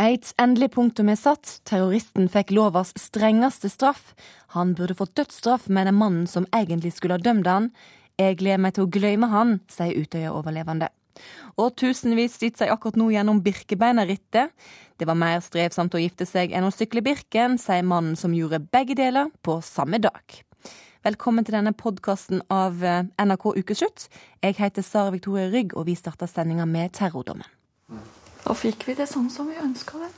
Et endelig punktum er satt. Terroristen fikk lovas strengeste straff. Han burde fått dødsstraff, mener mannen som egentlig skulle ha dømt han. Jeg gleder meg til å glemme han, sier Utøya-overlevende. Og tusenvis sitter seg akkurat nå gjennom Birkebeinerrittet. Det var mer strevsomt å gifte seg enn å sykle Birken, sier mannen som gjorde begge deler på samme dag. Velkommen til denne podkasten av eh, NRK Ukeslutt. Jeg heter Sara Victoria Rygg, og vi starter sendinga med terrordommen. Da fikk vi det sånn som vi ønska det.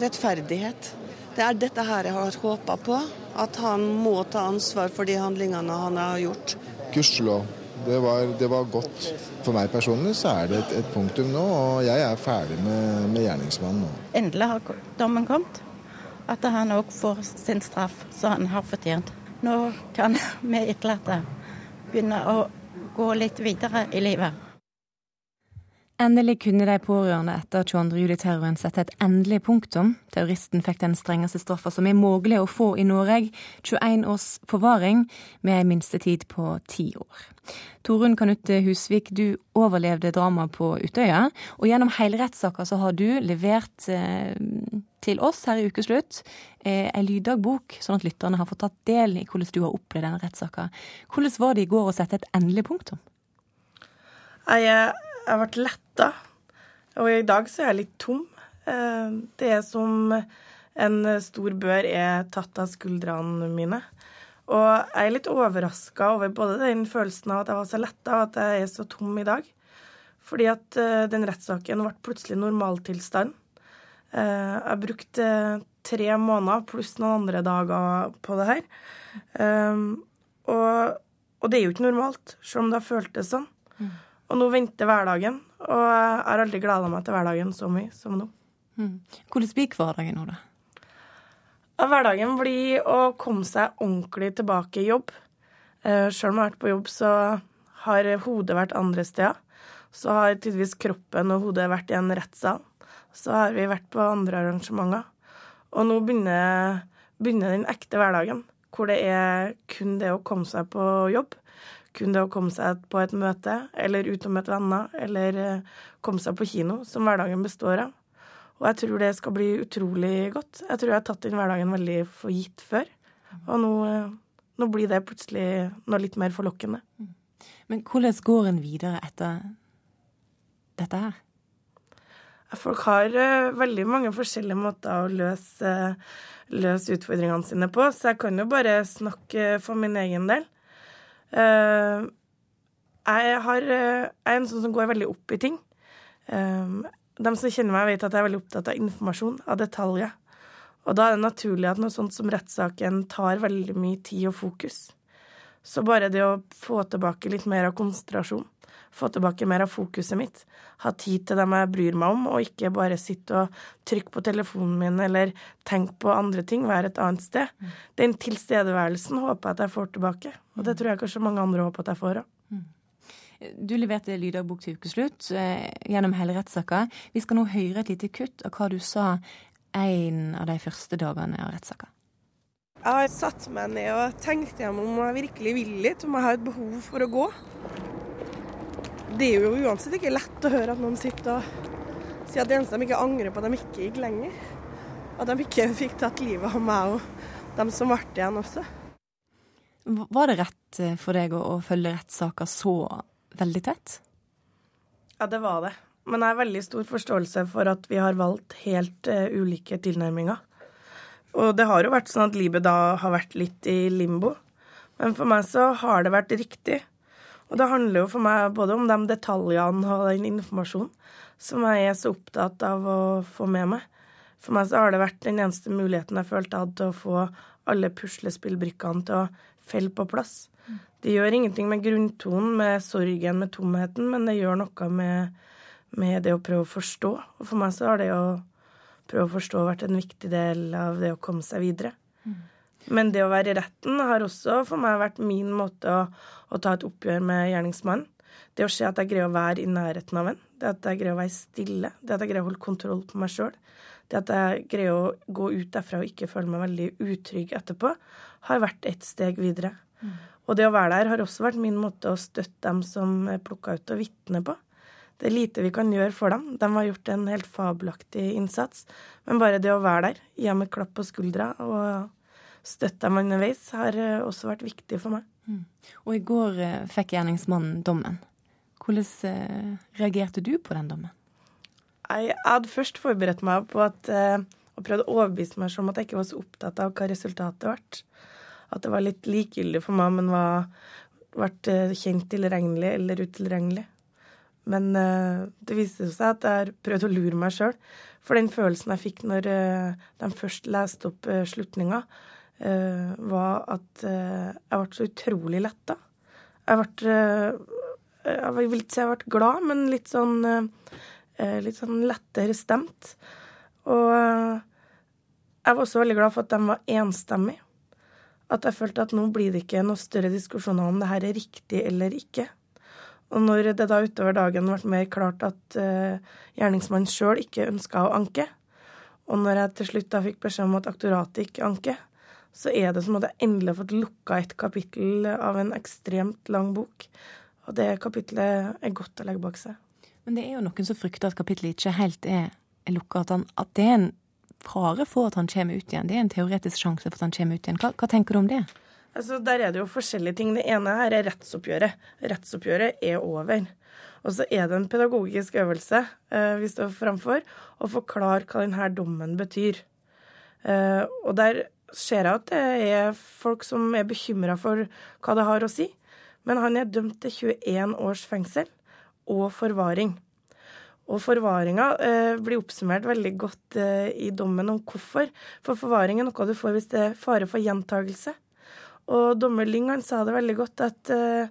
Rettferdighet. Det er dette her jeg har håpa på. At han må ta ansvar for de handlingene han har gjort. Gudskjelov. Det, det, var godt. For meg personlig så er det et, et punktum nå, og jeg er ferdig med, med gjerningsmannen nå. Endelig har dommen kommet. At han òg får sin straff som han har fortjent. Nå kan vi etterlatte begynne å gå litt videre i livet. Endelig kunne de pårørende etter 22. juli-terroren sette et endelig punktum. Terroristen fikk den strengeste straffa som er mulig å få i Norge, 21 års forvaring med ei minstetid på ti år. Torunn Kanutte Husvik, du overlevde dramaet på Utøya, og gjennom hele rettssaka så har du levert eh, til oss her i Ukeslutt eh, ei lyddagbok, sånn at lytterne har fått tatt del i hvordan du har opplevd denne rettssaka. Hvordan var det i går å sette et endelig punktum? Jeg jeg ble letta. Og i dag så er jeg litt tom. Eh, det er som en stor bør er tatt av skuldrene mine. Og jeg er litt overraska over både den følelsen av at jeg var så letta, og at jeg er så tom i dag. Fordi at eh, den rettssaken ble plutselig normaltilstand. Eh, jeg brukte tre måneder pluss noen andre dager på det her. Og, og det er jo ikke normalt, selv om det har føltes sånn. Og nå venter hverdagen, og jeg har aldri gleda meg til hverdagen så mye som nå. Mm. Hvordan blir hverdagen nå, da? Hverdagen blir å komme seg ordentlig tilbake i jobb. Eh, Sjøl om jeg har vært på jobb, så har hodet vært andre steder. Så har tydeligvis kroppen og hodet vært i en rettssal. Så har vi vært på andre arrangementer. Og nå begynner, begynner den ekte hverdagen, hvor det er kun det å komme seg på jobb kun det å komme seg på et møte, eller ut og møte venner, eller eh, komme seg på kino, som hverdagen består av. Og jeg tror det skal bli utrolig godt. Jeg tror jeg har tatt inn hverdagen veldig for gitt før. Og nå, eh, nå blir det plutselig noe litt mer forlokkende. Men hvordan går en videre etter dette her? Folk har uh, veldig mange forskjellige måter å løse, løse, utfordringene sine på, så jeg kan jo bare snakke for min egen del. Uh, jeg, har, uh, er en sånn som går veldig opp i ting. Um, de som kjenner meg, vet at jeg er veldig opptatt av informasjon, av detaljer. Og da er det naturlig at noe sånt som rettssaken tar veldig mye tid og fokus. Så bare det å få tilbake litt mer av konsentrasjon, få tilbake mer av fokuset mitt, ha tid til dem jeg bryr meg om, og ikke bare sitte og trykke på telefonen min eller tenke på andre ting, være et annet sted. Mm. Den tilstedeværelsen håper jeg at jeg får tilbake, og det tror jeg kanskje mange andre håper at jeg får òg. Mm. Du leverte lyddagbok til ukeslutt eh, gjennom hele rettssaka. Vi skal nå høre et lite kutt av hva du sa en av de første dagene av rettssaka. Jeg har satt meg ned og tenkt gjennom om jeg virkelig vil litt, om jeg har et behov for å gå. Det er jo uansett ikke lett å høre at noen sitter og sier at det eneste de ikke angrer på, at de ikke gikk lenger. At de ikke fikk tatt livet av meg og dem som ble igjen også. Var det rett eh, for deg å følge rettssaker så veldig tett? Ja, det var det. Men jeg har veldig stor forståelse for at vi har valgt helt uh, ulike tilnærminger. Og det har jo vært sånn at livet da har vært litt i limbo. Men for meg så har det vært riktig. Og det handler jo for meg både om de detaljene og den informasjonen som jeg er så opptatt av å få med meg. For meg så har det vært den eneste muligheten jeg følte jeg hadde til å få alle puslespillbrikkene til å felle på plass. Det gjør ingenting med grunntonen, med sorgen, med tomheten, men det gjør noe med, med det å prøve å forstå. Og for meg så har det å prøve å forstå vært en viktig del av det å komme seg videre. Mm. Men det å være i retten har også for meg vært min måte å, å ta et oppgjør med gjerningsmannen. Det å se at jeg greier å være i nærheten av en. Det at jeg greier å være stille. Det at jeg greier å holde kontroll på meg sjøl. Det at jeg greier å gå ut derfra og ikke føle meg veldig utrygg etterpå, har vært et steg videre. Mm. Og det å være der har også vært min måte å støtte dem som er plukka ut og vitne på. det er lite vi kan gjøre for dem. De har gjort en helt fabelaktig innsats. Men bare det å være der, gi dem et klapp på skuldra og støtte dem underveis, har eh, også vært viktig for meg. Mm. Og i går eh, fikk gjerningsmannen dommen. Hvordan eh, reagerte du på den dommen? Jeg hadde først forberedt meg på at og prøvde å overbevise meg selv om at jeg ikke var så opptatt av hva resultatet ble. At det var litt likegyldig for meg om var, ble kjent tilregnelig eller utilregnelig. Men det viste seg at jeg prøvde å lure meg sjøl. For den følelsen jeg fikk når de først leste opp slutninga, var at jeg ble så utrolig letta. Jeg ble Jeg vil ikke si jeg ble glad, men litt sånn litt sånn lettere stemt. Og jeg var også veldig glad for at de var enstemmige. At jeg følte at nå blir det ikke noe større diskusjoner om det her er riktig eller ikke. Og når det da utover dagen ble mer klart at gjerningsmannen sjøl ikke ønska å anke, og når jeg til slutt da fikk beskjed om at aktoratet ikke anker, så er det som at jeg endelig har fått lukka et kapittel av en ekstremt lang bok. Og det kapittelet er godt å legge bak seg. Men det er jo noen som frykter at kapittelet ikke helt er, er lukka. At, at, det er en fare for at han kommer ut igjen. Det er en teoretisk sjanse for at han kommer ut igjen. Hva, hva tenker du om det? Altså, Der er det jo forskjellige ting. Det ene her er rettsoppgjøret. Rettsoppgjøret er over. Og så er det en pedagogisk øvelse eh, vi står framfor, å forklare hva denne dommen betyr. Eh, og der ser jeg at det er folk som er bekymra for hva det har å si. Men han er dømt til 21 års fengsel og forvaring. Og forvaringa eh, blir oppsummert veldig godt eh, i dommen om hvorfor. For forvaring er noe du får hvis det er fare for gjentagelse. Og dommer Lyng sa det veldig godt, at, eh,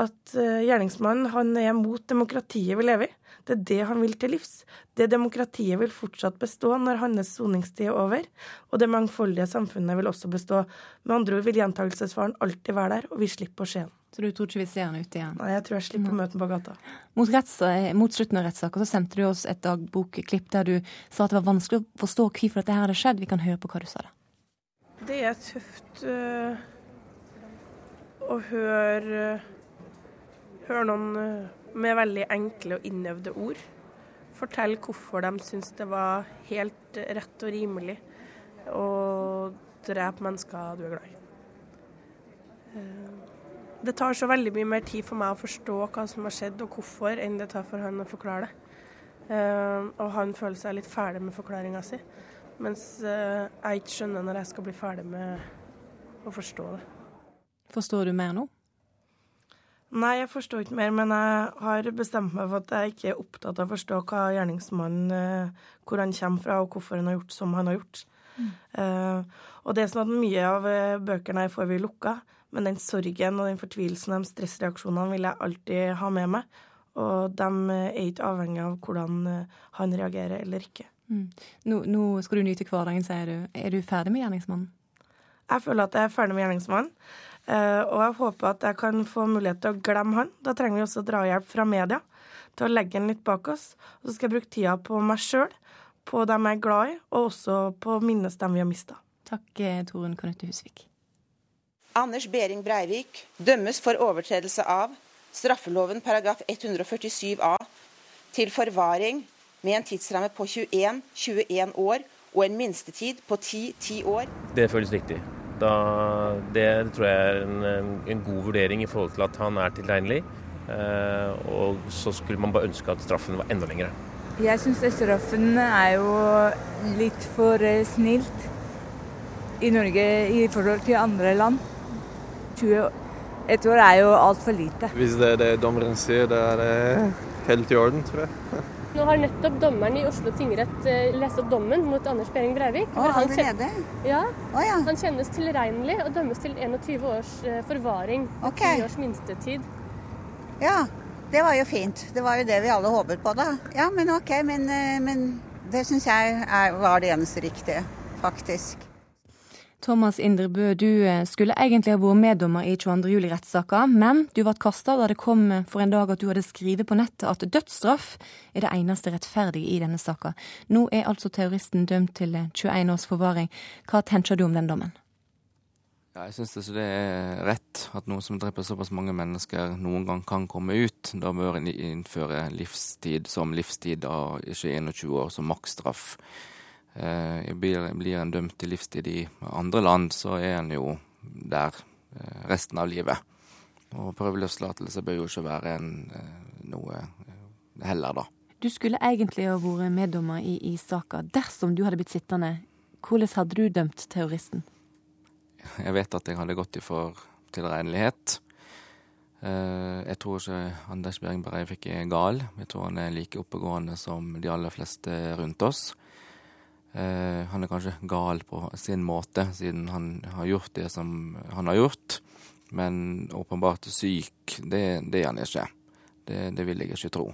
at eh, gjerningsmannen han er mot demokratiet vi lever i. Det er det han vil til livs. Det demokratiet vil fortsatt bestå når hans soningstid er over. Og det mangfoldige samfunnet vil også bestå. Med andre ord vil gjentagelsesfaren alltid være der, og vi slipper å se den. Så du tror ikke vi ser han ute igjen? Nei, jeg tror jeg slipper å møte han på gata. Mot, retts, mot slutten av rettssaken sendte du oss et dagbokklipp der du sa at det var vanskelig å forstå hvorfor dette her hadde skjedd. Vi kan høre på hva du sa da. Det er tøft. Uh å høre, høre noen eh, med veldig enkle og innøvde ord fortelle hvorfor de syns det var helt rett og rimelig å drepe mennesker du er glad i. Eh, det tar så veldig mye mer tid for meg å forstå hva som har skjedd og hvorfor, enn det tar for han å forklare det. Eh, og han føler seg litt ferdig med forklaringa si, mens jeg ikke skjønner når jeg skal bli ferdig med å forstå det. Forstår du mer nå? Nei, jeg forstår ikke mer, men jeg har bestemt meg for at jeg ikke er opptatt av å forstå hva gjerningsmannen eh, Hvor han kommer fra, og hvorfor han har gjort som han har gjort. Mm. Uh, og det er sånn at mye av uh, bøkene her får vi lukka, men den sorgen og den fortvilelsen og de stressreaksjonene vil jeg alltid ha med meg. Og de er ikke avhengig av hvordan han reagerer eller ikke. Mm. Nå, nå, skal du nyte hverdagen, sier du. Er du ferdig med gjerningsmannen? Jeg føler at jeg er ferdig med gjerningsmannen. Eh, og jeg håper at jeg kan få mulighet til å glemme han. Da trenger vi også drahjelp fra media til å legge han litt bak oss. Og så skal jeg bruke tida på meg sjøl, på dem jeg er glad i, og også på å minnes dem vi har mista. Takk, eh, Torunn Kanutte Husvik. Anders Behring Breivik dømmes for overtredelse av straffeloven paragraf 147 a til forvaring med en tidsramme på 21, 21 år og en minstetid på 10, 10 år. Det føles riktig. Da, det tror jeg er en, en, god vurdering i forhold til at han er tilregnelig. Eh, og så skulle man bare ønske at straffen var enda lengre. Jeg syns straffen er jo litt for eh, snilt i Norge i forhold til andre land. 21 år er jo altfor lite. Hvis det er det dommeren sier, da er det helt i orden, tror jeg. Nå har nettopp dommeren i Oslo tingrett eh, lest opp dommen mot Anders Behring Breivik. Å, allerede? Ja, oh, ja. Han kjennes tilregnelig og dømmes til 21 års eh, forvaring og okay. 10 års minstetid. Ja, det var jo fint. Det var jo det vi alle håpet på, da. Ja, men OK. Men, eh, men det syns jeg er, var det eneste riktige, faktisk. Thomas Indrebø, du eh, skulle egentlig ha vært meddommer i 22. juli-rettssaka, men du ble kasta da det kom for en dag at du hadde skrevet på nettet at dødsstraff er det eneste rettferdige i denne saka. Nå er altså terroristen dømt til 21 års forvaring. Hva tenker du om den dommen? Ja, jeg syns ikke det er rett at noen som dreper såpass mange mennesker, noen gang kan komme ut. Da bør en innføre livstid som livstid, da ikke 21 år som maksstraff. Eh, blir, blir en dømt til livstid i andre land, så er en jo der eh, resten av livet. Og prøveløslatelse bør jo ikke være en, eh, noe heller, da. Du skulle egentlig ha vært meddommer i, i saka. Dersom du hadde blitt sittende, hvordan hadde du dømt terroristen? Jeg vet at jeg hadde gått i for tilregnelighet. Jeg tror ikke Anders Bjerg Breivik er gal. Jeg tror han er like oppegående som de aller fleste rundt oss. Eh, han er kanskje gal på sin måte, siden han har gjort det som han har gjort. Men åpenbart syk, det, det er han ikke. Det, det, vil jeg ikke tro.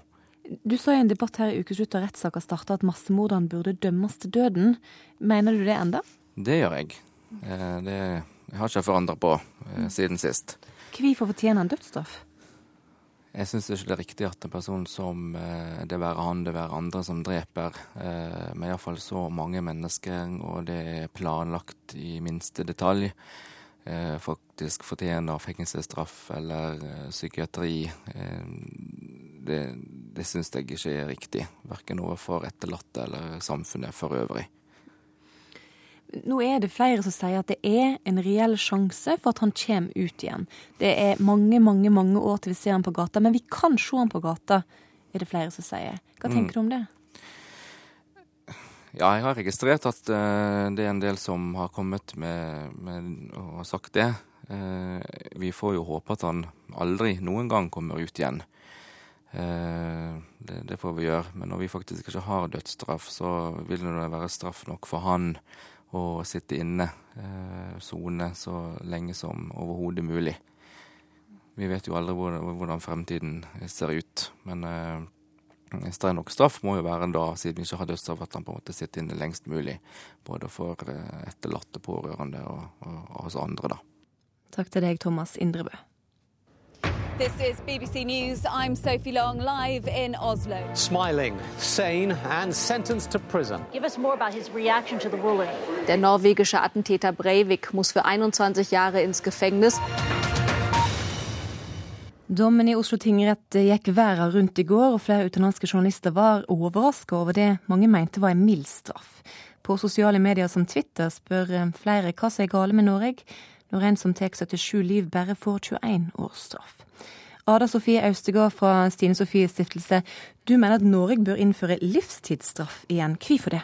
Du sa i en debatt her i ukeslutt da rettssaka starta at massemorderen burde dømmes til døden. Mener du det enda? Det gjør jeg. Eh, det jeg har ikke forandra på eh, siden sist. Hvorfor fortjener han dødsstraff? Jeg syns ikke det er riktig at en person som eh, det være han, det være andre, som dreper, men iallfall så mange mennesker, og det er planlagt i minste detalj, faktisk fortjener fengselsstraff eller psykiatri. Det, det syns jeg ikke er riktig, verken overfor etterlatte eller samfunnet for øvrig. Nå er det flere som sier at det er en reell sjanse for at han kommer ut igjen. Det er mange, mange mange år til vi ser han på gata, men vi kan se han på gata, er det flere som sier. Hva mm. tenker mm. du om det? Ja, jeg har registrert at uh, det er en del som har kommet med, med og sagt det. Uh, vi får jo håpe at han aldri noen gang kommer ut igjen. Uh, det, det, får vi gjøre. Men når vi faktisk ikke har dødsstraff, så vil det være straff nok for han å sitte inne, eh, sone, så lenge som overhodet mulig. Vi vet jo aldri hvordan fremtiden ser ut, men eh, streng nok straff må jo være da, siden vi ikke har dødsstraff, at han på en måte sitter inne lengst mulig. Både for eh, etterlatte, pårørende og, og, og oss andre, da. Takk til deg, Thomas Indrebø. This is BBC News. I'm Sophie Long, live in Oslo. Smiling, sane and sentenced to prison. Give us more about his reaction to the ruling. Der norwegische Attentäter Breivik muss für 21 Jahre ins Gefängnis. Dommen i Oslo tingrett gikk verden rundt i går, og flere utenlandske journalister var overraska over det mange mente var en mild straff. På sosiale medier som Twitter spør flere hva som er gale med Norge, når en som tar 77 liv bare får 21 års straff. Ada Sofie Austegård fra Stine Sofies stiftelse, du mener at Norge bør innføre livstidsstraff igjen. Hvorfor det?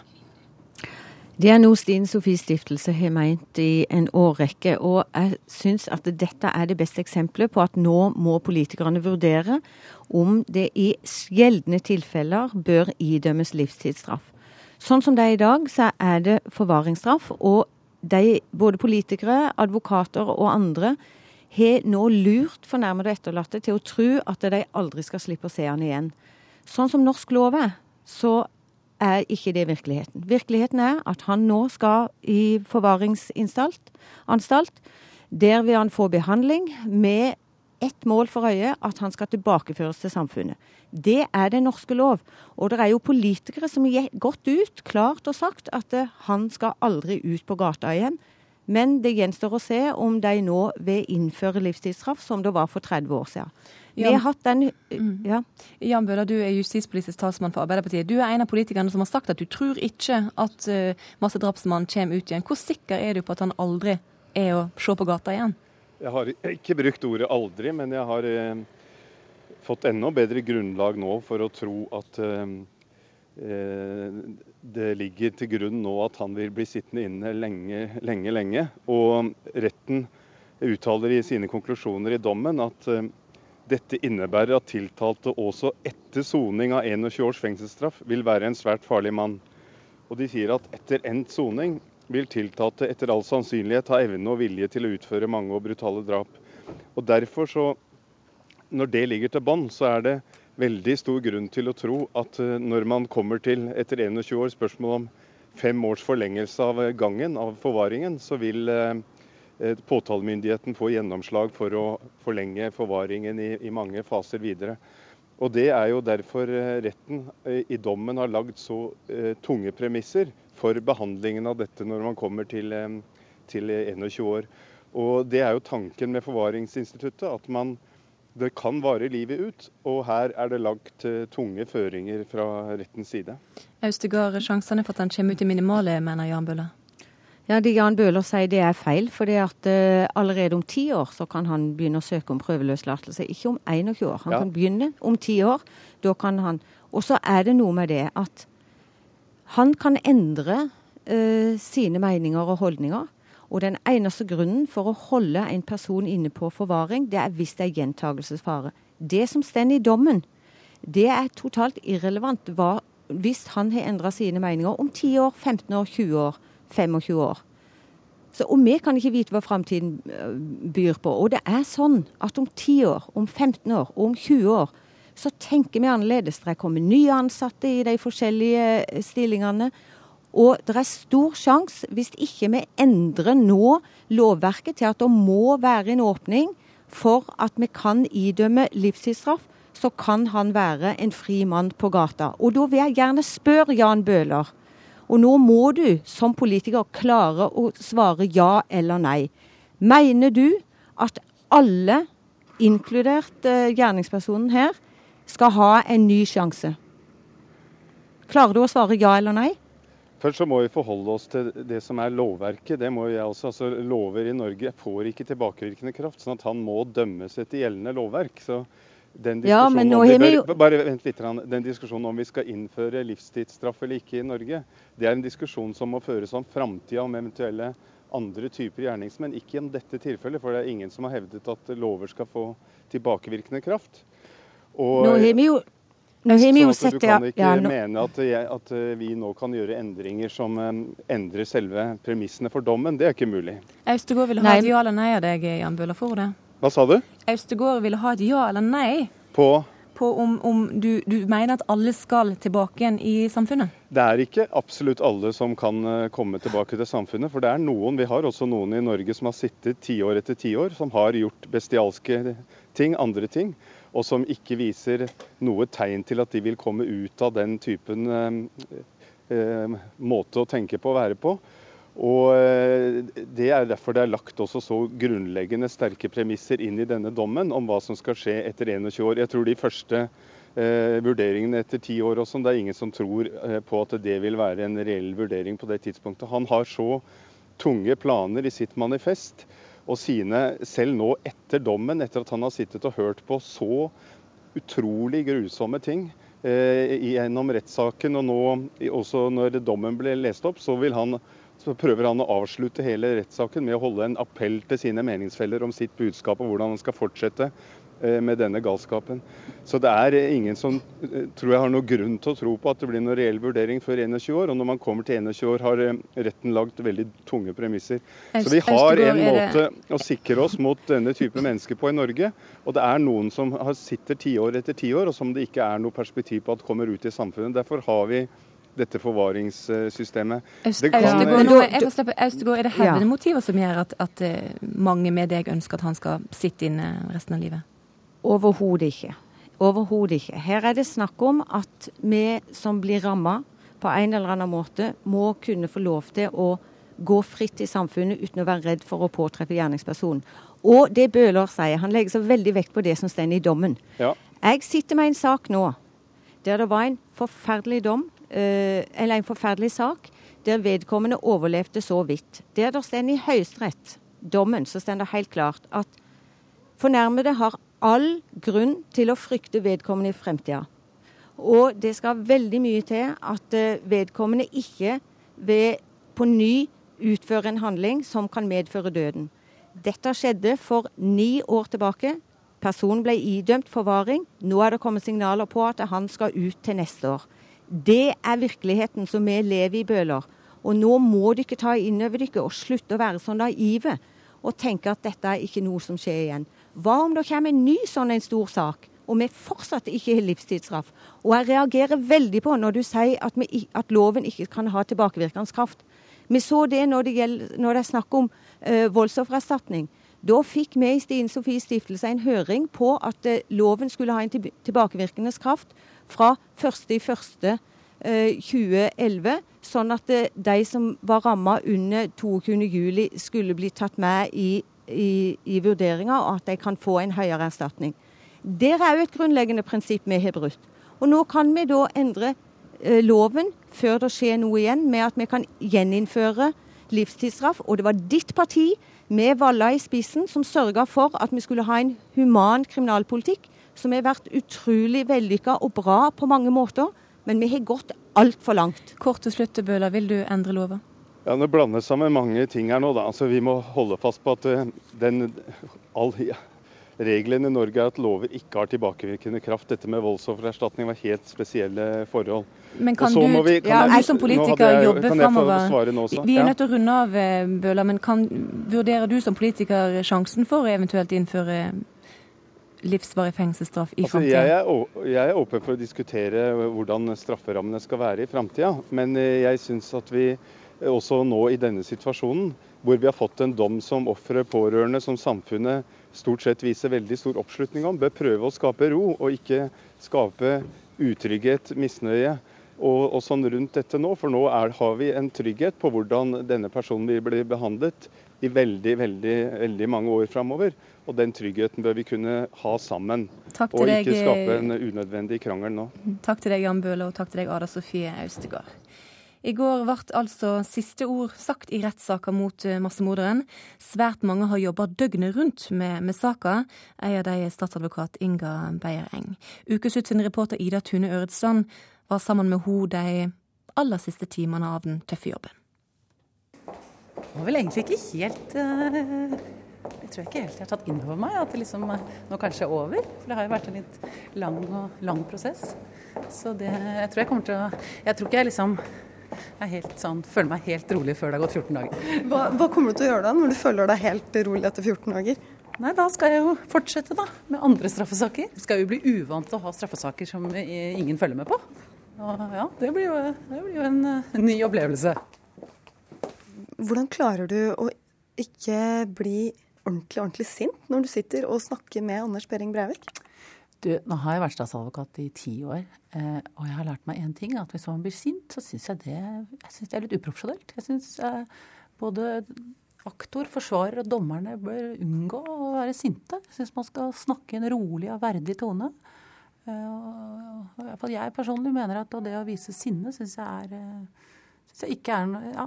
Det er noe Stine Sofies stiftelse har meint i en årrekke. Og jeg syns at dette er det beste eksempelet på at nå må politikerne vurdere om det i gjeldende tilfeller bør idømmes livstidsstraff. Sånn som det er i dag, så er det forvaringsstraff. Og de, både politikere, advokater og andre har nå lurt fornærmede og etterlatte til å tro at de aldri skal slippe å se han igjen. Sånn som norsk lov er, så er ikke det virkeligheten. Virkeligheten er at han nå skal i forvaringsanstalt. Der vil han få behandling med ett mål for øye, at han skal tilbakeføres til samfunnet. Det er den norske lov. Og det er jo politikere som har gått ut klart og sagt at han skal aldri ut på gata igjen. Men det gjenstår å se om de nå vil innføre livstidsstraff, som det var for 30 år siden. Vi har hatt den mm. ja. Jan Bøhler, du er justispolitisk talsmann for Arbeiderpartiet. Du er en av politikerne som har sagt at du tror ikke at uh, massedrapsmannen kommer ut igjen. Hvor sikker er du på at han aldri er å se på gata igjen? Jeg har ikke brukt ordet 'aldri', men jeg har eh, fått enda bedre grunnlag nå for å tro at eh, Eh, det ligger til grunn nå at han vil bli sittende inne lenge, lenge, lenge. Og retten uttaler i sine konklusjoner i dommen at dette innebærer at tiltalte også etter soning av 21 års fengselsstraff vil være en svært farlig mann. Og de sier at etter endt soning vil tiltalte etter all sannsynlighet ha evne og vilje til å utføre mange og brutale drap. Og derfor så, Når det ligger til bånn, så er det veldig stor grunn til å tro at eh, når man kommer til etter 21 år spørsmål om fem års forlengelse av gangen av forvaringen, så vil eh, eh, påtalemyndigheten få gjennomslag for å forlenge forvaringen i, i, mange faser videre. Og Det er jo derfor retten i dommen har lagd så tunge premisser for behandlingen av dette når man kommer til, eh, til 21 år. Og Det er jo tanken med forvaringsinstituttet, at man, det kan vare livet ut. Og her er det lagt eh, tunge føringer fra rettens side. Austegard, sjansene for at han kommer ut i minimale, mener Jan Bøhler? Ja, det Jan Bøhler sier det er feil. For det at uh, allerede om ti år så kan han begynne å søke om prøveløslatelse. Ikke om 21 år. Han ja. kan begynne om ti år. Da kan han Og så er det noe med det at han kan endre eh, sine meninger og holdninger. Og den eneste grunnen for å holde en person inne på forvaring, det er hvis det er gjentagelsesfare. Det som står i dommen, det er totalt irrelevant hva, hvis han har endra sine meninger om 10 år, 15 år, 20 år, 25 år. Så, og vi kan ikke vite hva framtiden øh, byr på. Og det er sånn at om 10 år, om 15 år om 20 år så tenker vi annerledes. Det kommer nye ansatte i de forskjellige øh, stillingene. Og det er stor sjanse, hvis ikke vi endrer nå lovverket til at det må være en åpning for at vi kan idømme livstidsstraff, så kan han være en fri mann på gata. Og da vil jeg gjerne spørre Jan Bøhler. Og nå må du som politiker klare å svare ja eller nei. Mener du at alle, inkludert uh, gjerningspersonen her, skal ha en ny sjanse? Klarer du å svare ja eller nei? Først så må vi forholde oss til det som er lovverket. Det må jeg også, altså Lover i Norge får ikke tilbakevirkende kraft, sånn at han må dømmes etter gjeldende lovverk. Så den ja, men nå har vi jo... Bare vent litt. Den diskusjonen om vi skal innføre livstidsstraff eller ikke i Norge, det er en diskusjon som må føres om framtida, om eventuelle andre typer gjerningsmenn. Ikke om dette tilfellet, for det er ingen som har hevdet at lover skal få tilbakevirkende kraft. Og, nå har vi jo nå har vi jo sett, du kan ikke ja, nå... mene at, jeg, at, eh, vi nå kan gjøre endringer som um, endrer selve premissene for dommen. Det er ikke mulig. Austegård vil ha et ja eller nei av deg, Jan Bøhler, det? Hva sa du? Austegård vil ha et ja eller nei. På? På om, om du, du, mener at alle skal tilbake igjen i samfunnet? Det er ikke absolutt alle som kan eh, komme tilbake til samfunnet. For det er noen, vi har også noen i Norge som har sittet tiår etter tiår, som har gjort bestialske ting, andre ting og som ikke viser noe tegn til at de vil komme ut av den typen eh, eh, måte å tenke på og være på. Og eh, Det er derfor det er lagt også så grunnleggende sterke premisser inn i denne dommen om hva som skal skje etter 21 år. Jeg tror de første eh, vurderingene etter ti år også, det er ingen som tror eh, på at det vil være en reell vurdering på det tidspunktet. Han har så tunge planer i sitt manifest og sine, selv nå etter dommen, etter at han har sittet og hørt på så utrolig grusomme ting eh, gjennom rettssaken, og nå også når dommen ble lest opp, så, han, så, prøver han å avslutte hele rettssaken med å holde en appell til sine meningsfeller om sitt budskap og hvordan han skal fortsette med denne galskapen. Så det er ingen som eh, tror jeg har noe grunn til å tro på at det blir noen reell vurdering før 21 år. Og når man kommer til 21 år, har eh, retten lagt veldig tunge premisser. Så vi har en måte å sikre oss mot denne type mennesker på i Norge. Og det er noen som sitter tiår etter tiår, og som det ikke er noe perspektiv på at kommer ut i samfunnet. Derfor har vi dette forvaringssystemet. Østegård, er det hevnemotiver som gjør at, at mange med deg ønsker at han skal sitte inne resten av livet? Overhodet ikke. Overhodet ikke. Her er det snakk om at vi som blir ramma på en eller annen måte, må kunne få lov til å gå fritt i samfunnet uten å være redd for å påtreffe gjerningspersonen. Og det Bøhler sier, han legger så veldig vekt på det som står i dommen. Ja. Jeg sitter med en sak nå der det var en forferdelig dom, eh, eller en forferdelig sak, der vedkommende overlevde så vidt. Der det står i Høyesterett, dommen, så står det helt klart at fornærmede har all grunn til å frykte vedkommende i fremtida. Og det skal veldig mye til at eh, vedkommende ikke vil på ny utføre en handling som kan medføre døden. Dette skjedde for ni år tilbake. Personen ble idømt forvaring. Nå er det kommet signaler på at han skal ut til neste år. Det er virkeligheten som vi lever i, Bøhler. Og nå må dere ta inn over dere og slutte å være så naive og tenke at dette er ikke noe som skjer igjen. Hva om det kommer en ny sånn en stor sak, og vi fortsatt ikke har livstidsstraff? Og jeg reagerer veldig på når du sier at, vi, at loven ikke kan ha tilbakevirkende kraft. Vi så det når det, gjelder, når det er snakk om uh, voldsoffererstatning. Da fikk vi i Stine Sofies stiftelse en høring på at uh, loven skulle ha en tilbakevirkende kraft fra 1.1. 2011, sånn at de som var ramma under 22.07, skulle bli tatt med i i, i vurderinga, og at de kan få en høyere erstatning. Det er òg et grunnleggende prinsipp vi har brutt. Og nå kan vi da endre eh, loven før det skjer noe igjen, med at vi kan gjeninnføre livstidsstraff. Og det var ditt parti, med Valla i spissen, som sørga for at vi skulle ha en human kriminalpolitikk som har vært utrolig vellykka og bra på mange måter. Men vi har gått altfor langt. Kort til slutt, Bøhler, vil du endre loven? Ja, Det blandes sammen mange ting her nå. da. Altså, Vi må holde fast på at eh, den, all, ja, reglene i Norge er at lover ikke har tilbakevirkende kraft. Dette med voldsoffererstatning var helt spesielle forhold. Men kan du, vi, kan ja, jeg, som politiker jeg, jobbe framover? Vi er nødt til å runde av, eh, Bøhler, men kan, vurderer du som politiker sjansen for å eventuelt innføre livsvarig fengselsstraff i altså, jeg Jeg, jeg, er åpen for å diskutere hvordan strafferammene skal være i framtida. Men eh, jeg syns at vi også nå i denne situasjonen, hvor vi har fått en dom som ofre, pårørende, som samfunnet stort sett viser veldig stor oppslutning om, bør prøve å skape ro, og ikke skape utrygghet, misnøye. Og, og sånn rundt dette nå, For nå er, har vi en trygghet på hvordan denne personen vil bli behandlet i veldig, veldig, veldig mange år framover. Og den tryggheten bør vi kunne ha sammen, og ikke deg, skape en unødvendig krangel nå. Takk til deg, Jan Bøhler, og takk til deg, Ada Sofie Austegard. I går ble altså siste ord sagt i rettssaka mot eh, massemorderen. Svært mange har jobba døgnet rundt med, med saka. En av de er statsadvokat Inga Beyer-Eng. Ukeslutt sin reporter Ida Tune Øretsland var sammen med henne de aller siste timene av den tøffe jobben. Det var vel egentlig ikke helt Jeg tror ikke helt jeg har tatt inn over meg, at det liksom nå kanskje er over. For det har jo vært en litt lang, lang prosess. Så det, jeg tror jeg kommer til å Jeg tror ikke jeg liksom helt sånn, føler meg helt rolig før det har gått 14 dager. Hva, hva kommer du til å gjøre da, når du føler deg helt rolig etter 14 dager? Nei, Da skal jeg jo fortsette da, med andre straffesaker. Skal jo bli uvant til å ha straffesaker som ingen følger med på. Og ja, Det blir jo, det blir jo en, en ny opplevelse. Hvordan klarer du å ikke bli ordentlig ordentlig sint når du sitter og snakker med Anders Behring Breivik? Du, nå har jeg vært statsadvokat i ti år, eh, og jeg har lært meg én ting. At hvis man blir sint, så syns jeg jeg synes det er litt uprofesjonelt. Jeg syns eh, både aktor, forsvarer og dommerne bør unngå å være sinte. Jeg syns man skal snakke i en rolig og verdig tone. Uh, jeg personlig mener at det å vise sinne syns jeg, er, synes jeg ikke er noe ja,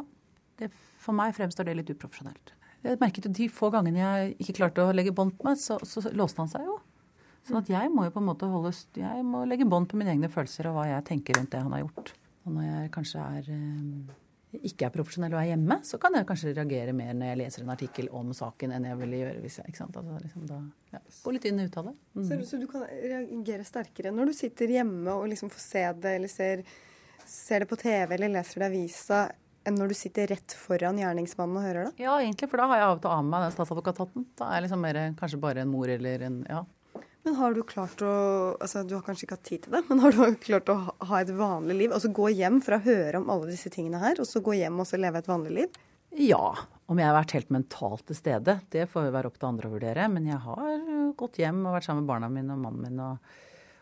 det, For meg fremstår det litt uprofesjonelt. Jeg merket jo De få gangene jeg ikke klarte å legge bånd på meg, så, så, låste han seg jo. Sånn at jeg må jo på en måte holde Jeg må legge bånd på mine egne følelser og hva jeg tenker rundt det han har gjort. Og når jeg kanskje er eh, ikke er profesjonell og er hjemme, så kan jeg kanskje reagere mer når jeg leser en artikkel om saken enn jeg ville gjøre hvis jeg ikke sant? Altså, liksom da, ja, Gå litt inn og ut av det. Mm. Så, så, du kan reagere sterkere når du sitter hjemme og liksom får se det, eller ser, ser det på TV eller leser det i avisa, enn når du sitter rett foran gjerningsmannen og hører det? Ja, egentlig, for da har jeg av og til av meg den statsadvokathatten. Da er jeg liksom mer kanskje bare en mor eller en ja. Men har du klart å altså Du har kanskje ikke hatt tid til det, men har du klart å ha et vanlig liv? Altså gå hjem for å høre om alle disse tingene her, og så gå hjem og så leve et vanlig liv? Ja. Om jeg har vært helt mentalt til stede, det får jo være opp til andre å vurdere. Men jeg har gått hjem og vært sammen med barna mine og mannen min. Og,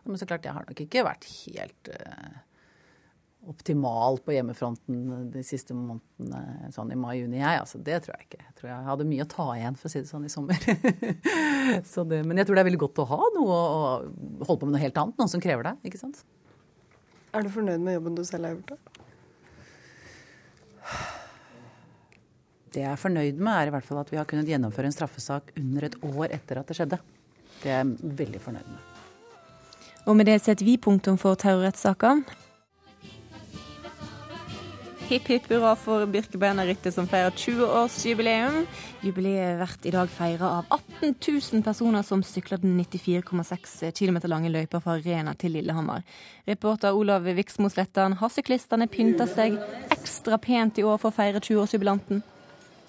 men så klart, jeg har nok ikke vært helt uh, optimal på hjemmefronten de siste månedene, sånn i mai-juni, jeg. Altså, det tror jeg ikke. Jeg tror jeg hadde mye å ta igjen, for å si det sånn, i sommer. det, men jeg tror det er veldig godt å ha noe å holde på med noe helt annet. Noen som krever deg, ikke sant. Er du fornøyd med jobben du selv har gjort, da? Det jeg er fornøyd med, er i hvert fall at vi har kunnet gjennomføre en straffesak under et år etter at det skjedde. Det er jeg veldig fornøyd med. Og med det setter vi punktum for terrorrettssaker. Hipp hipp hurra for Birkebeinerrittet som feirer 20-årsjubileum. Jubileet blir i dag feira av 18 000 personer som sykler den 94,6 km lange løypa fra Rena til Lillehammer. Reporter Olav Viksmo Slettan, har syklistene pynta seg ekstra pent i år for å feire 20-årsjubilanten?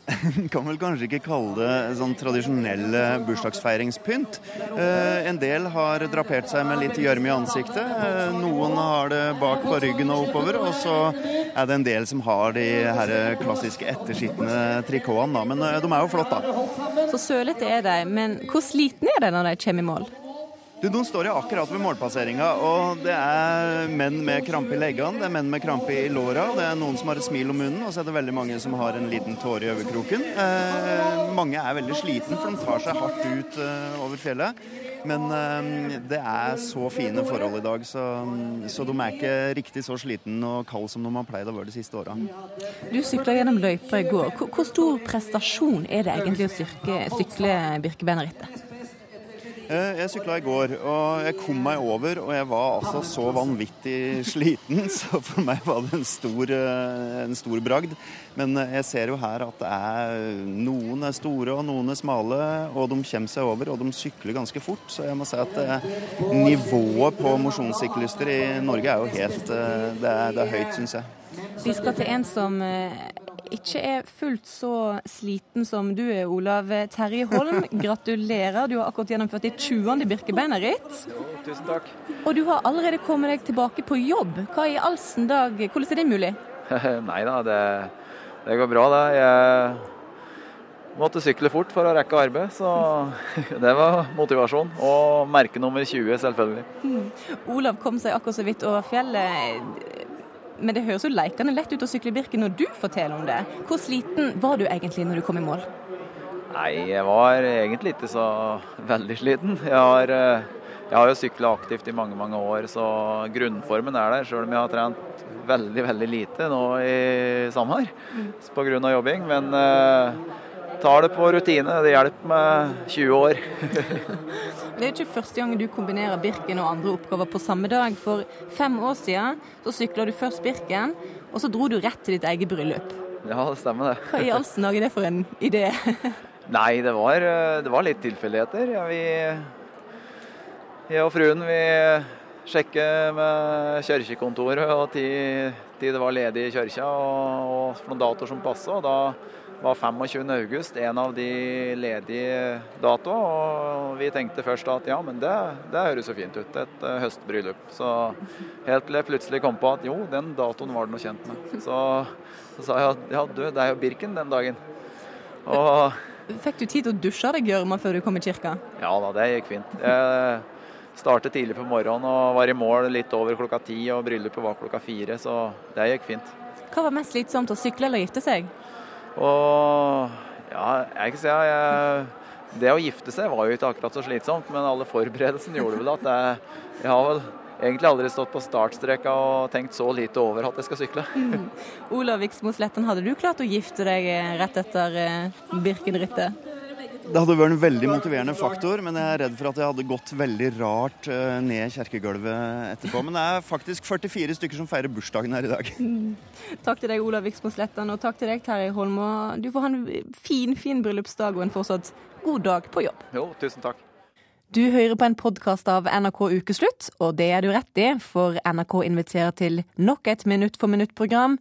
kan vel kanskje ikke kalle det sånn tradisjonell bursdagsfeiringspynt. Eh, en del har drapert seg med litt gjørme i ansiktet. Eh, noen har det bak på ryggen og oppover. Og så er det en del som har de her klassiske etterskitne trikotene. Men eh, de er jo flotte, da. Så sølete er de. Men hvor slitne er de når de kommer i mål? Du, Nå står jeg akkurat ved målpasseringa, og det er menn med krampe i leggene, det er menn med krampe i låra, det er noen som har et smil om munnen, og så er det veldig mange som har en liten tåre i øyekroken. Eh, mange er veldig sliten, for de tar seg hardt ut eh, over fjellet. Men eh, det er så fine forhold i dag, så, så, de er ikke riktig så sliten og kald som de har pleid å være de siste åra. Du sykla gjennom løypa i går. Hvor, hvor, stor prestasjon er det egentlig å sykle, sykle Birkebeinerrittet? Eh, jeg sykla i går, og jeg kom meg over, og jeg var altså så vanvittig sliten. Så for meg var det en stor, eh, en stor bragd. Men eh, jeg ser jo her at er noen er store og noen er smale, og de kommer seg over, og de sykler ganske fort. Så jeg må si at nivået på mosjonssyklister i Norge er jo helt Det er, det er høyt, syns jeg. Vi skal til en som ikke er fullt så sliten som du er, Olav Terje Holm. Gratulerer, du har akkurat gjennomført ditt 20. Birkebeinerritt. Tusen takk. Og du har allerede kommet deg tilbake på jobb. Hva i allsen dag, hvordan er det mulig? Nei da, det, det, går bra det. Jeg måtte sykle fort for å rekke arbeid, så det var motivasjon. Og merke nummer 20, selvfølgelig. Mm. Olav kom seg akkurat så vidt over fjellet. Men det høres jo leikende lett ut å sykle Birken når du forteller om det. Hvor sliten var du egentlig når du kom i mål? Nei, jeg var egentlig ikke så veldig sliten. Jeg har, eh, jeg har jo sykla aktivt i mange, mange år, så grunnformen er der. Sjøl om jeg har trent veldig, veldig lite nå i Samar mm. pga. jobbing. Men uh, tar det på rutine. Det hjelper med 20 år. Det er ikke første gang du kombinerer Birken og andre oppgaver på samme dag. For fem år siden så sykla du først Birken, og så dro du rett til ditt eget bryllup. Ja, det stemmer det. Hva i all dag er det for en idé? Nei, det var, det var litt tilfeldigheter. Ja, vi, jeg og fruen vi sjekker med kirkekontoret og tid, tid det var ledig i kirka, og, og noen datoer som passa. Da var 25. august en av de ledige datoene. Og vi tenkte først at ja, men det, det høres jo fint ut, et uh, høstbryllup. Så helt til jeg plutselig kom på at jo, den datoen var det noe kjent med. Så, så sa jeg at ja, du, det er jo Birken den dagen. Og Fikk du tid til å dusje deg, Gjørma, før du kom i kirka? Ja da, det gikk fint. Jeg startet tidlig på morgenen og var i mål litt over klokka ti, og bryllupet var klokka fire, så det gikk fint. Hva var mest slitsomt, å sykle eller gifte seg? Og ja, jeg kan si jeg, Det å gifte seg var jo ikke akkurat så slitsomt, men alle forberedelsene gjorde vel at jeg, jeg har vel egentlig aldri stått på startstreka og tenkt så lite over at jeg skal sykle. Olav Viksmo Sletten, hadde du klart å gifte deg rett etter eh, Birkenrittet? Det hadde vært en veldig motiverende faktor, men jeg er redd for at jeg hadde gått veldig rart eh, ned kjerkegulvet etterpå. Men det er faktisk 44 stykker som feirer bursdagen her i dag. Mm. Takk til deg, Olav Viksmo Slettan, og takk til deg, Terje Holm. Du får ha en fin, fin bryllupsdag og en fortsatt god dag på jobb. Jo, tusen takk. Du hører på en podkast av NRK Ukeslutt, og det er du rett i, for NRK inviterer til nok et Minutt for minutt-program.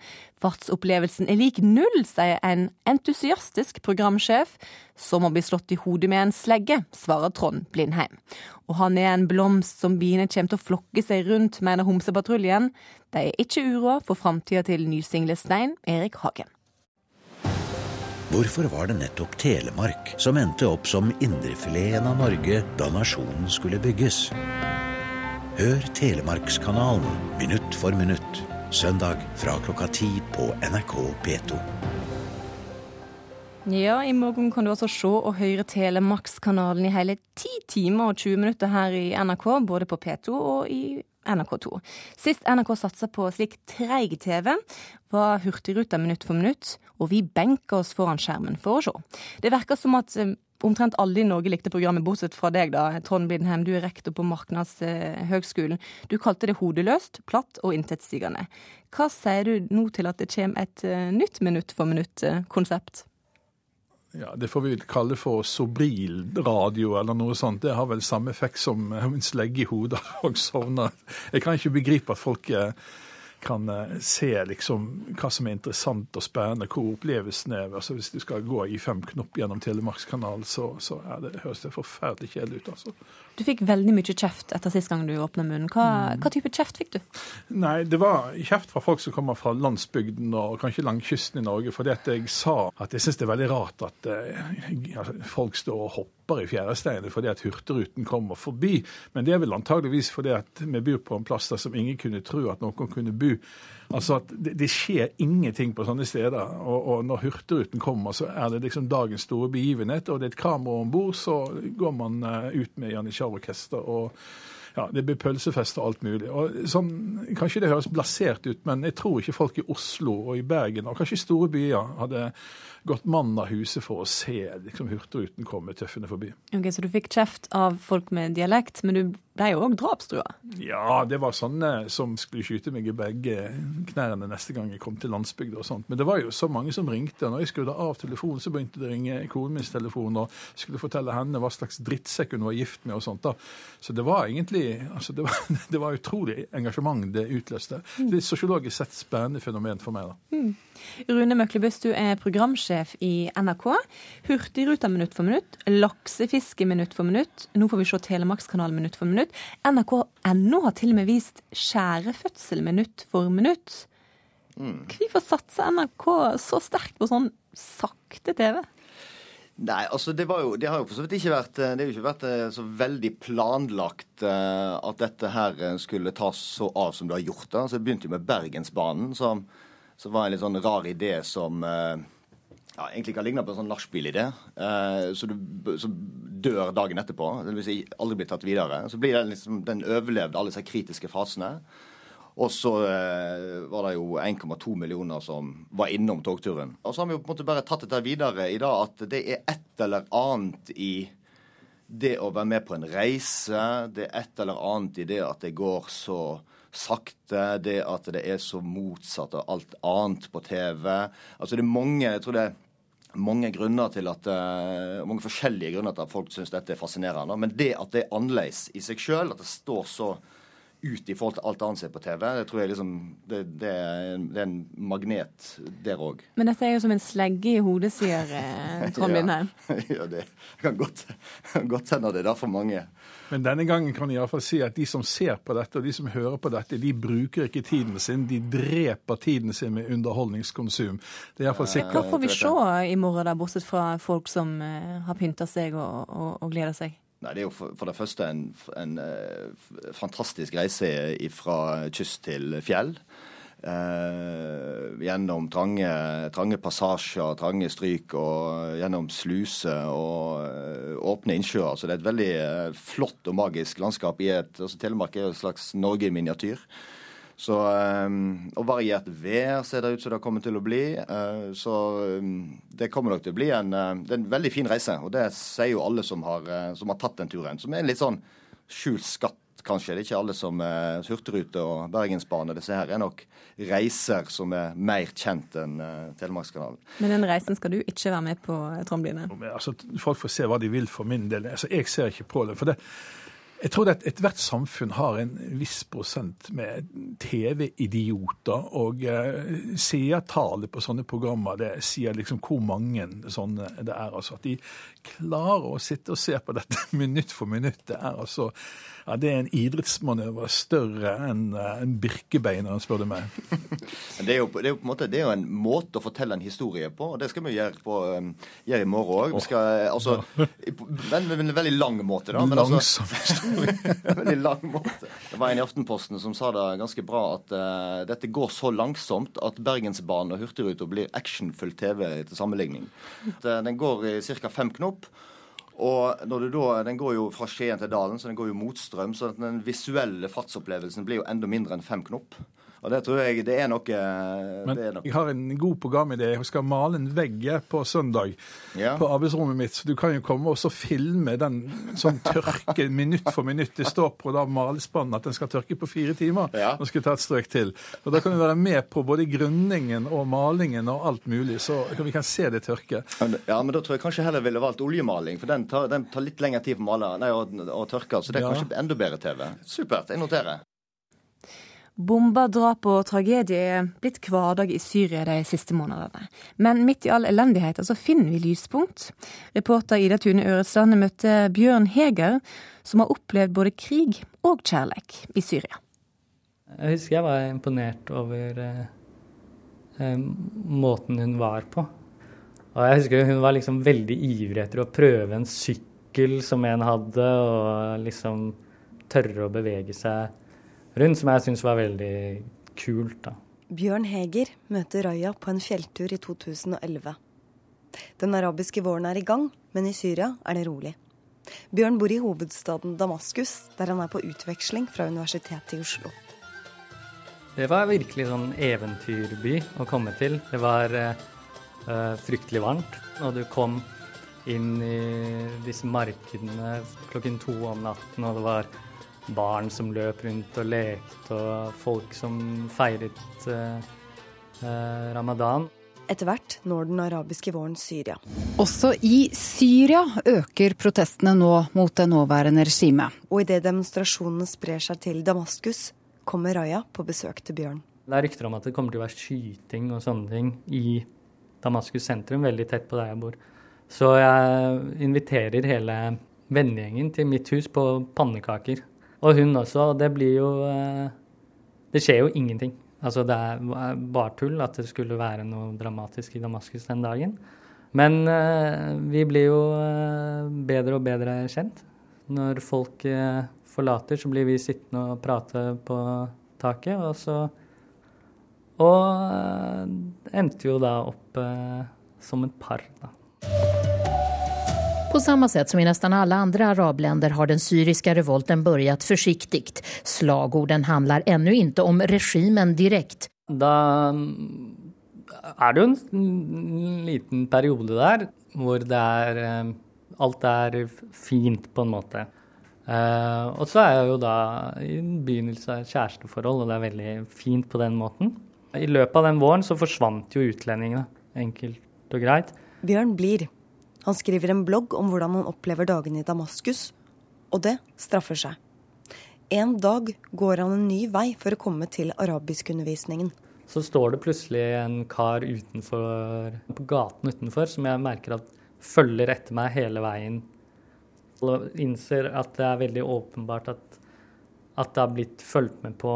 Fartsopplevelsen er lik null, sier en entusiastisk programsjef. Som å bli slått i hodet med en slegge, svarer Trond Blindheim. Og han er en blomst som biene kommer til å flokke seg rundt, mener Homsepatruljen. De er ikke uroa for framtida til nysingle Stein Erik Hagen. Hvorfor var det nettopp Telemark som endte opp som indrefileten av Norge da nasjonen skulle bygges? Hør Telemarkskanalen minutt for minutt, søndag fra klokka ti på NRK P2. Ja, i morgen kan du altså se og høre Telemarkskanalen i hele 10 timer og 20 minutter her i NRK, både på P2 og i NRK2. Sist NRK satsa på slik treig-TV, var Hurtigruta minutt for minutt, og vi benker oss foran skjermen for å se. Det virker som at eh, omtrent alle i Norge likte programmet, bortsett fra deg, da, Trond Blindheim. Du er rektor på Marknadshøgskolen. Du kalte det hodeløst, platt og intetsigende. Hva sier du nå til at det kommer et uh, nytt minutt for minutt-konsept? ja, Det får vi kalle for sobril radio eller noe sånt. Det har vel samme effekt som en slegge i hodet. og sovner. Jeg kan ikke begripe at folk eh, kan eh, se liksom hva som er interessant og spennende, hvor opplevelsen er. Altså Hvis du skal gå i fem knopp gjennom Telemarkskanalen, så, så det høres det forferdelig kjedelig ut. altså. Du fikk veldig mye kjeft etter sist gang du åpna munnen. Hva, mm. hva, type kjeft fikk du? Nei, Det var kjeft fra folk som kommer fra landsbygden og kanskje langkysten i Norge. Fordi at jeg sa at jeg syns det er veldig rart at eh, folk står og hopper i fjæresteinene fordi at Hurtigruten kommer forbi. Men det er vel antageligvis fordi at vi bor på en plass der som ingen kunne tro at noen kunne bo. Altså at det, det skjer ingenting på sånne steder. Og, og når Hurtigruten kommer, så er det liksom dagens store begivenhet. Og det er et kamera om bord, så går man uh, ut med Janitsjar-orkester. og ja, det blir pølsefest og alt mulig. Og sånn, kanskje det høres blasert ut, men jeg tror ikke folk i Oslo og i Bergen og kanskje i store byer hadde gått mann av huset for å se liksom, Hurtigruten komme tøffende forbi. Ok, Så du fikk kjeft av folk med dialekt, men du ble jo òg drapstrua? Ja, det var sånne som skulle skyte meg i begge knærne neste gang jeg kom til landsbygda og sånt. Men det var jo så mange som ringte. Når jeg skrudde av telefonen, så begynte det å ringe konen min telefon og skulle fortelle henne hva slags drittsekk hun var gift med og sånt. da. Så det var egentlig altså det var, det var utrolig engasjement det utløste. Det er sosiologisk sett spennende fenomen for meg. da. Mm. Rune Møklebust, du er programsjef i NRK. Hurtigruta minutt for minutt, laksefiske minutt for minutt. Nå får vi se Telemarkskanalen minutt for minutt. NRK.no har til og med vist skjærefødsel minutt for minutt. Mm. Hvorfor satser NRK så sterkt på sånn sakte TV? Nei, altså det, jo, det, har jo for så vidt ikke vært Det har jo ikke vært eh, så veldig planlagt uh, at dette her skulle tas så av som det har gjort. da. Så Det begynte jo med Bergensbanen, som, som var en litt sånn rar idé som uh, ja, egentlig ikke har lignet på en sånn nachspiel-idé. Uh, så så dør dagen etterpå. Vil si aldri blir tatt videre. Så blir den liksom, den overlevd alle disse kritiske fasene. Og så eh, var det jo 1,2 millioner som var innom togturen. Og så har vi jo på en måte bare tatt dette videre i dag, at det er et eller annet i det å være med på en reise. Det er et eller annet i det at det går så sakte. Det at det er så motsatt av alt annet på TV. Altså det er mange jeg tror det er mange grunner til at, uh, mange forskjellige grunner til at folk syns dette er fascinerende. Men det at det er annerledes i seg sjøl, at det står så ut i forhold til alt annet som er på TV. Det tror jeg liksom, det, det, er, en, det er, en, magnet der òg. Men dette er jo som en slegge i hodet, sier eh, Trond Lindheim. ja, det kan godt, godt hende det er derfor mange. Men denne gangen kan jeg iallfall si at de som ser på dette, og de som hører på dette, de bruker ikke tiden sin. De dreper tiden sin med underholdningskonsum. Det er iallfall sikkert. Hva får vi se i morgen, da, bortsett fra folk som uh, har pynta seg og, og, og gleder seg? Nei, Det er jo for, det første en, en uh, fantastisk reise fra kyst til fjell. Eh, gjennom trange, trange, passasjer, trange stryk og gjennom sluser og uh, åpne innsjøer. Så det er et veldig flott og magisk landskap. i et, altså Telemark er jo et slags Norge i miniatyr. Så, um, og variert vær ser det ut som det kommer til å bli. Uh, så um, det kommer nok til å bli en, det er en veldig fin reise. Og det sier jo alle som har, uh, som har tatt den turen. Som er en litt sånn skjult skatt, kanskje. Det er ikke alle som uh, Hurtigrute og Bergensbane. Disse her er nok reiser som er mer kjent enn Telemarkskanalen. Men den reisen skal du ikke være med på, Trond Bline? Altså, folk får se hva de vil for min del. Altså, jeg ser ikke på det. for det jeg tror at ethvert samfunn har en viss prosent med TV-idioter. Og eh, seertallet på sånne programmer det sier liksom hvor mange sånne det er. altså At de klarer å sitte og se på dette minutt for minutt. Det er altså ja, det er en idrettsmanøver større enn uh, en birkebeineren, spør du meg. det, er jo, det, er jo, på en måte, det er jo en måte å fortelle en historie på, og det skal vi gjøre, på, um, gjøre i morgen òg. Altså, men en veldig lang måte, da. Men, altså, Langsom historie. veldig lang måte. Det var en i Aftenposten som sa det ganske bra, at uh, dette går så langsomt at Bergensbanen og Hurtigruta blir actionfull TV til sammenligning. Den går i ca. fem knop. Og da, Den går jo fra Skien til Dalen, så den går jo mot strøm. Så den visuelle fartsopplevelsen blir jo enda mindre enn fem knop. Og det tror jeg det er noe Men er noe. jeg har en god programidé. Jeg skal male en vegg på søndag ja. på arbeidsrommet mitt. Så du kan jo komme og så filme den sånn tørke minutt for minutt. Det står på da malespannen at den skal tørke på fire timer. Ja. Nå skal jeg ta et strøk til. Og Da kan du være med på både grunningen og malingen og alt mulig, så vi kan se det tørke. Ja, men da tror jeg kanskje heller ville valgt oljemaling, for den tar, den tar litt lengre tid på male, nei, å, å tørke. Så det er ja. kanskje enda bedre TV. Supert. Jeg noterer. Bomber, drap og tragedie er blitt hverdag i Syria de siste månedene. Men midt i all elendighet så finner vi lyspunkt. Reporter Ida Tune Øresland møtte Bjørn Heger, som har opplevd både krig og kjærleik i Syria. Jeg husker jeg var imponert over eh, eh, måten hun var på. Og jeg husker hun var liksom veldig ivrig etter å prøve en sykkel som en hadde, og liksom tørre å bevege seg rundt, som jeg syns var veldig kult. da. Bjørn Heger møter Raja på en fjelltur i 2011. Den arabiske våren er i gang, men i Syria er det rolig. Bjørn bor i hovedstaden Damaskus, der han er på utveksling fra Universitetet i Oslo. Det var virkelig sånn eventyrby å komme til. Det var uh, fryktelig varmt. Og du kom inn i disse markedene klokken to om natten, og det var barn som løp rundt og lekte, og folk som feiret uh, uh, ramadan. Etter hvert når den arabiske våren Syria. Også i Syria øker protestene nå mot det nåværende regimet. Og idet demonstrasjonene sprer seg til Damaskus, kommer Raja på besøk til Bjørn. Det er rykter om at det kommer til å være skyting og sånne ting i Damaskus sentrum, veldig tett på der jeg bor. Så jeg inviterer hele vennegjengen til mitt hus på pannekaker. Og hun også. Og Det blir jo eh, Det skjer jo ingenting. Altså det er bare tull at det skulle være noe dramatisk i Damaskus den dagen. Men uh, vi blir jo uh, bedre og bedre kjent. Når folk forlater, så blir vi sittende og prate på taket. Og så Og endte jo da opp som et par, da. På samme sett som i nesten alle andre arabländer har den syriske revolten börjat försiktigt. Slagorden handler ännu ikke om regimen direkte. Da er det jo en liten periode der hvor det er eh, Alt er fint, på en måte. Uh, og så er jeg jo da i begynnelsen av kjæresteforhold, og det er veldig fint på den måten. I løpet av den våren så forsvant jo utlendingene, enkelt og greit. Bjørn blir. Han skriver en blogg om hvordan han opplever dagene i Damaskus, og det straffer seg. En dag går han en ny vei for å komme til arabiskundervisningen. Så står det plutselig en kar utenfor, på gaten utenfor som jeg merker at følger etter meg hele veien. Og innser at det er veldig åpenbart at, at det har blitt fulgt med på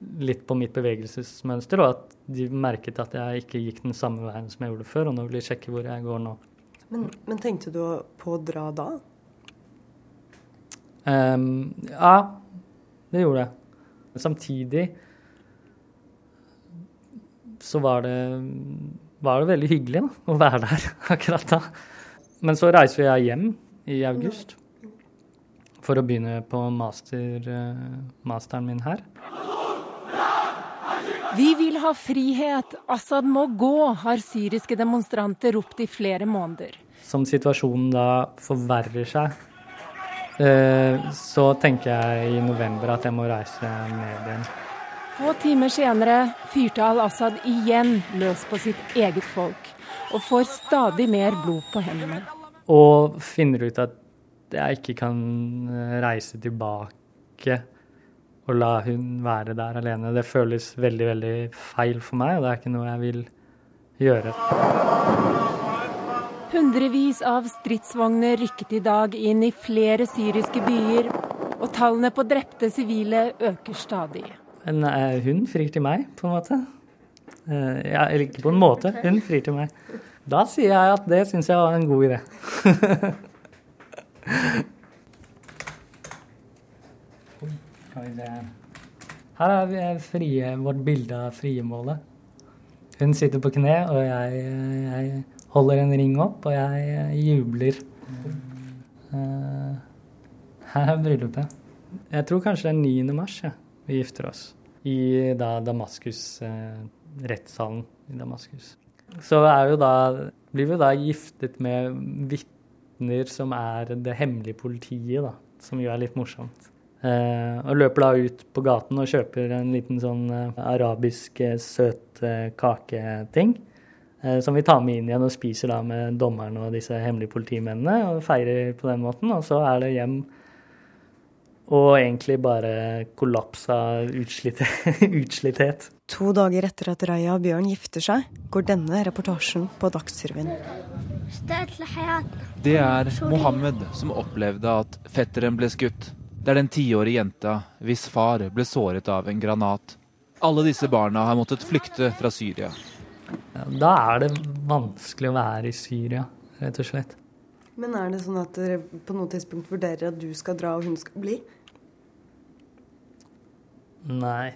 litt på mitt bevegelsesmønster, og at de merket at jeg ikke gikk den samme veien som jeg gjorde før, og nå vil de sjekke hvor jeg går nå. Men, men tenkte du på å dra da? Um, ja, det gjorde jeg. Samtidig så var det, var det veldig hyggelig da, å være der akkurat da. Men så reiser jeg hjem i august for å begynne på master, uh, masteren min her. Vi vil ha frihet, Assad må gå, har syriske demonstranter ropt i flere måneder. Som situasjonen da forverrer seg, eh, så tenker jeg i november at jeg må reise ned igjen. Få timer senere fyrte al-Assad igjen løs på sitt eget folk, og får stadig mer blod på hendene. Og finner ut at jeg ikke kan reise tilbake å la hun være der alene. Det føles veldig, veldig feil for meg, og det er ikke noe jeg vil gjøre. Hundrevis av stridsvogner rykket i dag inn i flere syriske byer, og tallene på drepte sivile øker stadig. En hund frir til meg, på en måte. Uh, ja, eller ikke på en måte, hun frir til meg. Da sier jeg at det syns jeg var en god idé. Her er frie, vårt bilde av friemålet. Hun sitter på kne, og jeg, jeg, holder en ring opp, og jeg jubler. Uh, her er bryllupet. Jeg tror kanskje det er 9. mars ja, vi gifter oss. I da Damaskus, eh, rettssalen i Damaskus. Så da, blir vi da giftet med vitner som er det hemmelige politiet, da. Som jo er litt morsomt. Uh, og løper da ut på gaten og kjøper en liten sånn uh, arabisk uh, søt kaketing. som vi tar med inn igjen og spiser da med dommeren og disse hemmelige politimennene. Og feirer på den måten. Og så er det hjem og egentlig bare kollaps av utslitthet. To dager etter at Raja og Bjørn gifter seg, går denne reportasjen på Dagsrevyen. Det er Mohammed som opplevde at fetteren ble skutt. Det er den tiårige jenta hvis far ble såret av en granat. Alle disse barna har måttet flykte fra Syria. Da er det vanskelig å være i Syria, rett og slett. Men er det sånn at dere på noe tidspunkt vurderer at du skal dra og hun skal bli? Nei.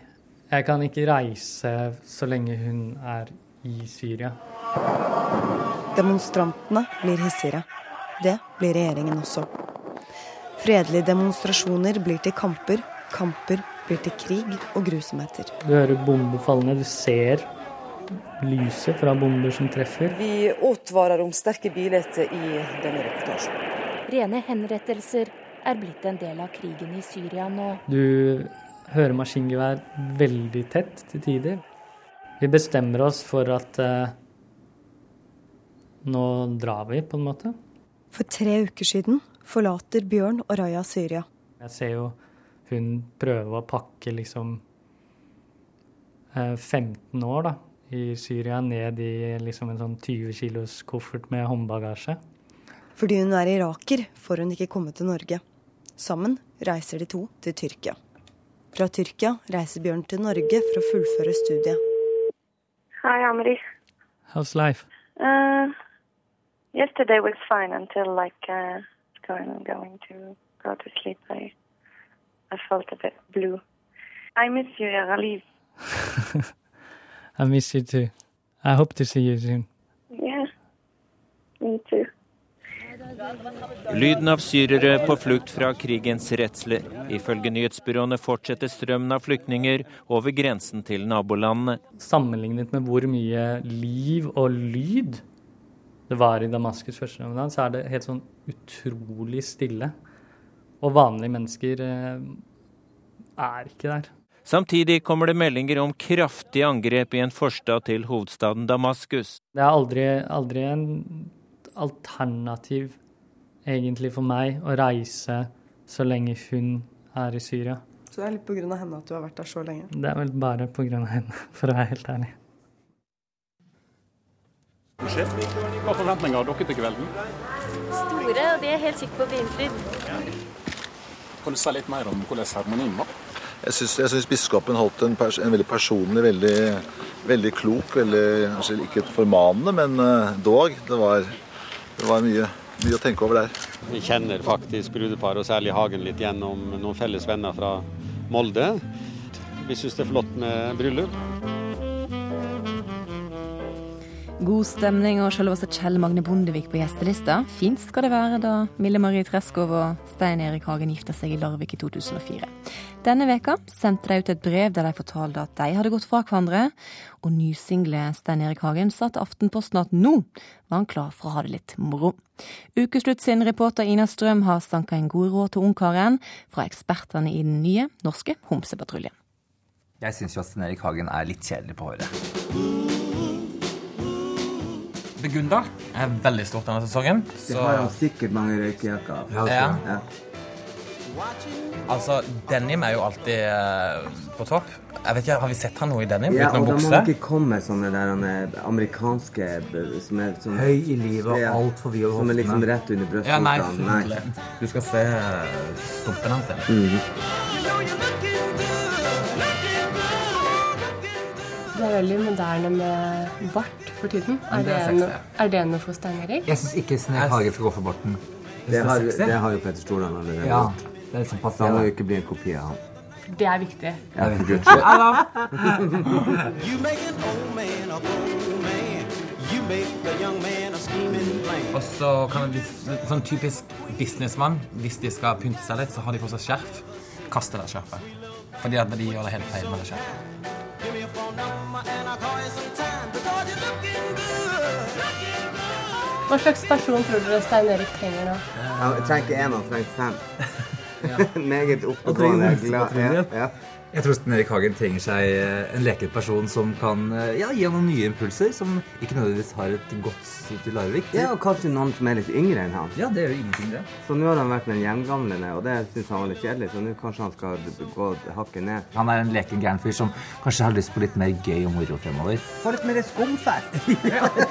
Jeg kan ikke reise så lenge hun er i Syria. Demonstrantene blir hissigere. Det blir regjeringen også. Fredelige demonstrasjoner blir til kamper, kamper blir til krig og grusomheter. Du hører bomber fallende, du ser lyset fra bomber som treffer. Vi advarer om sterke bilder i denne reportasjen. Rene henrettelser er blitt en del av krigen i Syria nå. Du hører maskingevær veldig tett til tider. Vi bestemmer oss for at eh, nå drar vi, på en måte. For tre uker siden forlater Bjørn og Raja Syria. Jeg ser jo hun prøve å pakke liksom 15 eh, år da, i Syria ned i liksom en sånn 20 kilos koffert med håndbagasje. Fordi hun er iraker, får hun ikke komme til Norge. Sammen reiser de to til Tyrkia. Fra Tyrkia reiser Bjørn til Norge for å fullføre studiet. Hi, Amri. How's life? Uh, yesterday was fine until like uh, going, going to go to sleep. I I felt a bit blue. I miss you, Yaraliv. I miss you too. I hope to see you soon. Yeah, me too. Lyden av syrere på flukt fra krigens redsler. Ifølge nyhetsbyråene fortsetter strømmen av flyktninger over grensen til nabolandene. Sammenlignet med hvor mye liv og lyd det var i Damaskus første gang, så er det helt sånn utrolig stille. Og vanlige mennesker eh, er ikke der. Samtidig kommer det meldinger om kraftige angrep i en forstad til hovedstaden Damaskus. Det er aldri, aldri en alternativ egentlig for meg å reise så lenge hun er i Syria. Så det er litt pga. henne at du har vært der så lenge? Det er vel bare pga. henne, for å være helt ærlig. Hva forventninger har dere til kvelden? Store, og de er helt sikre på å bli innfridd. Kan du si litt mer om hvordan seremonien var? Jeg syns biskopen holdt en, en, veldig personlig, veldig, veldig klok, veldig, kanskje ikke formanende, men uh, dog. Det var, det var mye, mye, å tenke over der. Vi kjenner faktisk brudeparet, og særlig Hagen, litt gjennom noen felles venner fra Molde. Vi syns det er flott med bryllup. God stemning og selveste Kjell Magne Bondevik på gjestelista. Fint skal det være da Mille Marie Treskov og Stein Erik Hagen gifta seg i Larvik i 2004. Denne veka sendte de ut et brev der de fortalte at de hadde gått fra hverandre. Og nysingle Stein Erik Hagen sa til Aftenposten at nå var han klar for å ha det litt moro. Ukeslutt sin reporter Ina Strøm har stanka en god råd til ungkaren fra ekspertene i den nye norske Homsepatruljen. Jeg syns jo at Stein Erik Hagen er litt kjedelig på håret. Begunda er veldig stort denne sesongen. Så... Det har han sikkert mange røykejakker. Ja. ja. Altså, denim er jo alltid uh, på topp. Jeg vet ikke, Har vi sett han noe i denim ja? Og da må ikke komme sånne der er amerikanske som er sånn, Høy i livet og altfor vid Som er liksom rett under brystet. Ja, nei, nei. Du skal se stumpene hans. Mm -hmm. Det er veldig moderne med bart for tiden. Er det, er, no, er det noe for Stein Erik? Jeg syns ikke Stein Erik skal gå for barten. Det har, det har, jo Petter Stordalen allerede ja, gjort. Det er liksom Så han må jo ikke bli en kopi av han. Det er viktig. Ja, for guds skyld. Og så kan en sånn typisk businessmann, hvis de skal pynte seg litt, så har de på seg skjerf. Kaster det skjerfet. Fordi at de gjør det helt feil med det skjerfet. Hva slags person tror dere Stein Erik trenger nå? Jeg trenger ikke én, han trenger fem. Meget oppegående, glad. Ja, ja. Jeg tror Sten Erik Hagen trenger seg eh, en leket person som kan eh, ja, gi ham noen nye impulser, som ikke nødvendigvis har et godt til Larvik. Ja, og kanskje noen som er litt yngre enn han. Ja, det gjør jo ingenting, det. Så nå har han vært med en hjemgamlende, og det syns han var litt kjedelig, så nå kanskje han skal gå hakket ned. Han er en leken gæren fyr som kanskje har lyst på litt mer gøy og moro fremover. Få litt mer skumfest!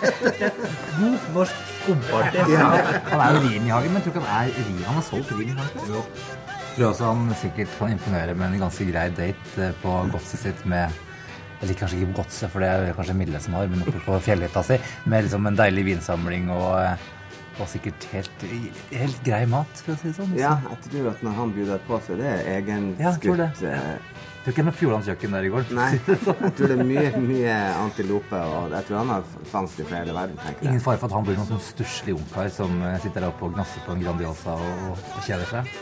God norsk skumparty. Ja. Han er jo rim i Hagen, men jeg tror ikke han er rim. Han har solgt rim i Hagen. Tror også han sikkert kan imponere med en ganske grei date eh, på godset sitt med Eller kanskje ikke på godset, for det er kanskje Mille som har, men oppe på fjellhytta si. Med liksom en deilig vinsamling og, Og sikkert helt, helt grei mat, for å si det sånn. Ja, jeg tror at når han bjuder på, så er det Ja, jeg tror det. egenskutt eh, Du er ikke noe Fjordlandskjøkken der i går? Nei, det sånn. jeg tror det er mye, mye antilope, og jeg tror han har fangst i hele verden, tenker jeg. Ingen fare for at han blir noen sånn stusslig ungkar som eh, sitter der oppe og gnasser på en Grandiosa og, og kjeder seg.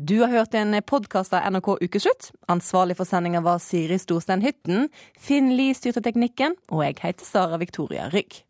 Du har hørt en podkast av NRK Ukeslutt. Ansvarlig for sendinga var Siri Storstein Hytten. Finn Lie styrte teknikken, og jeg heter Sara Victoria Rygg.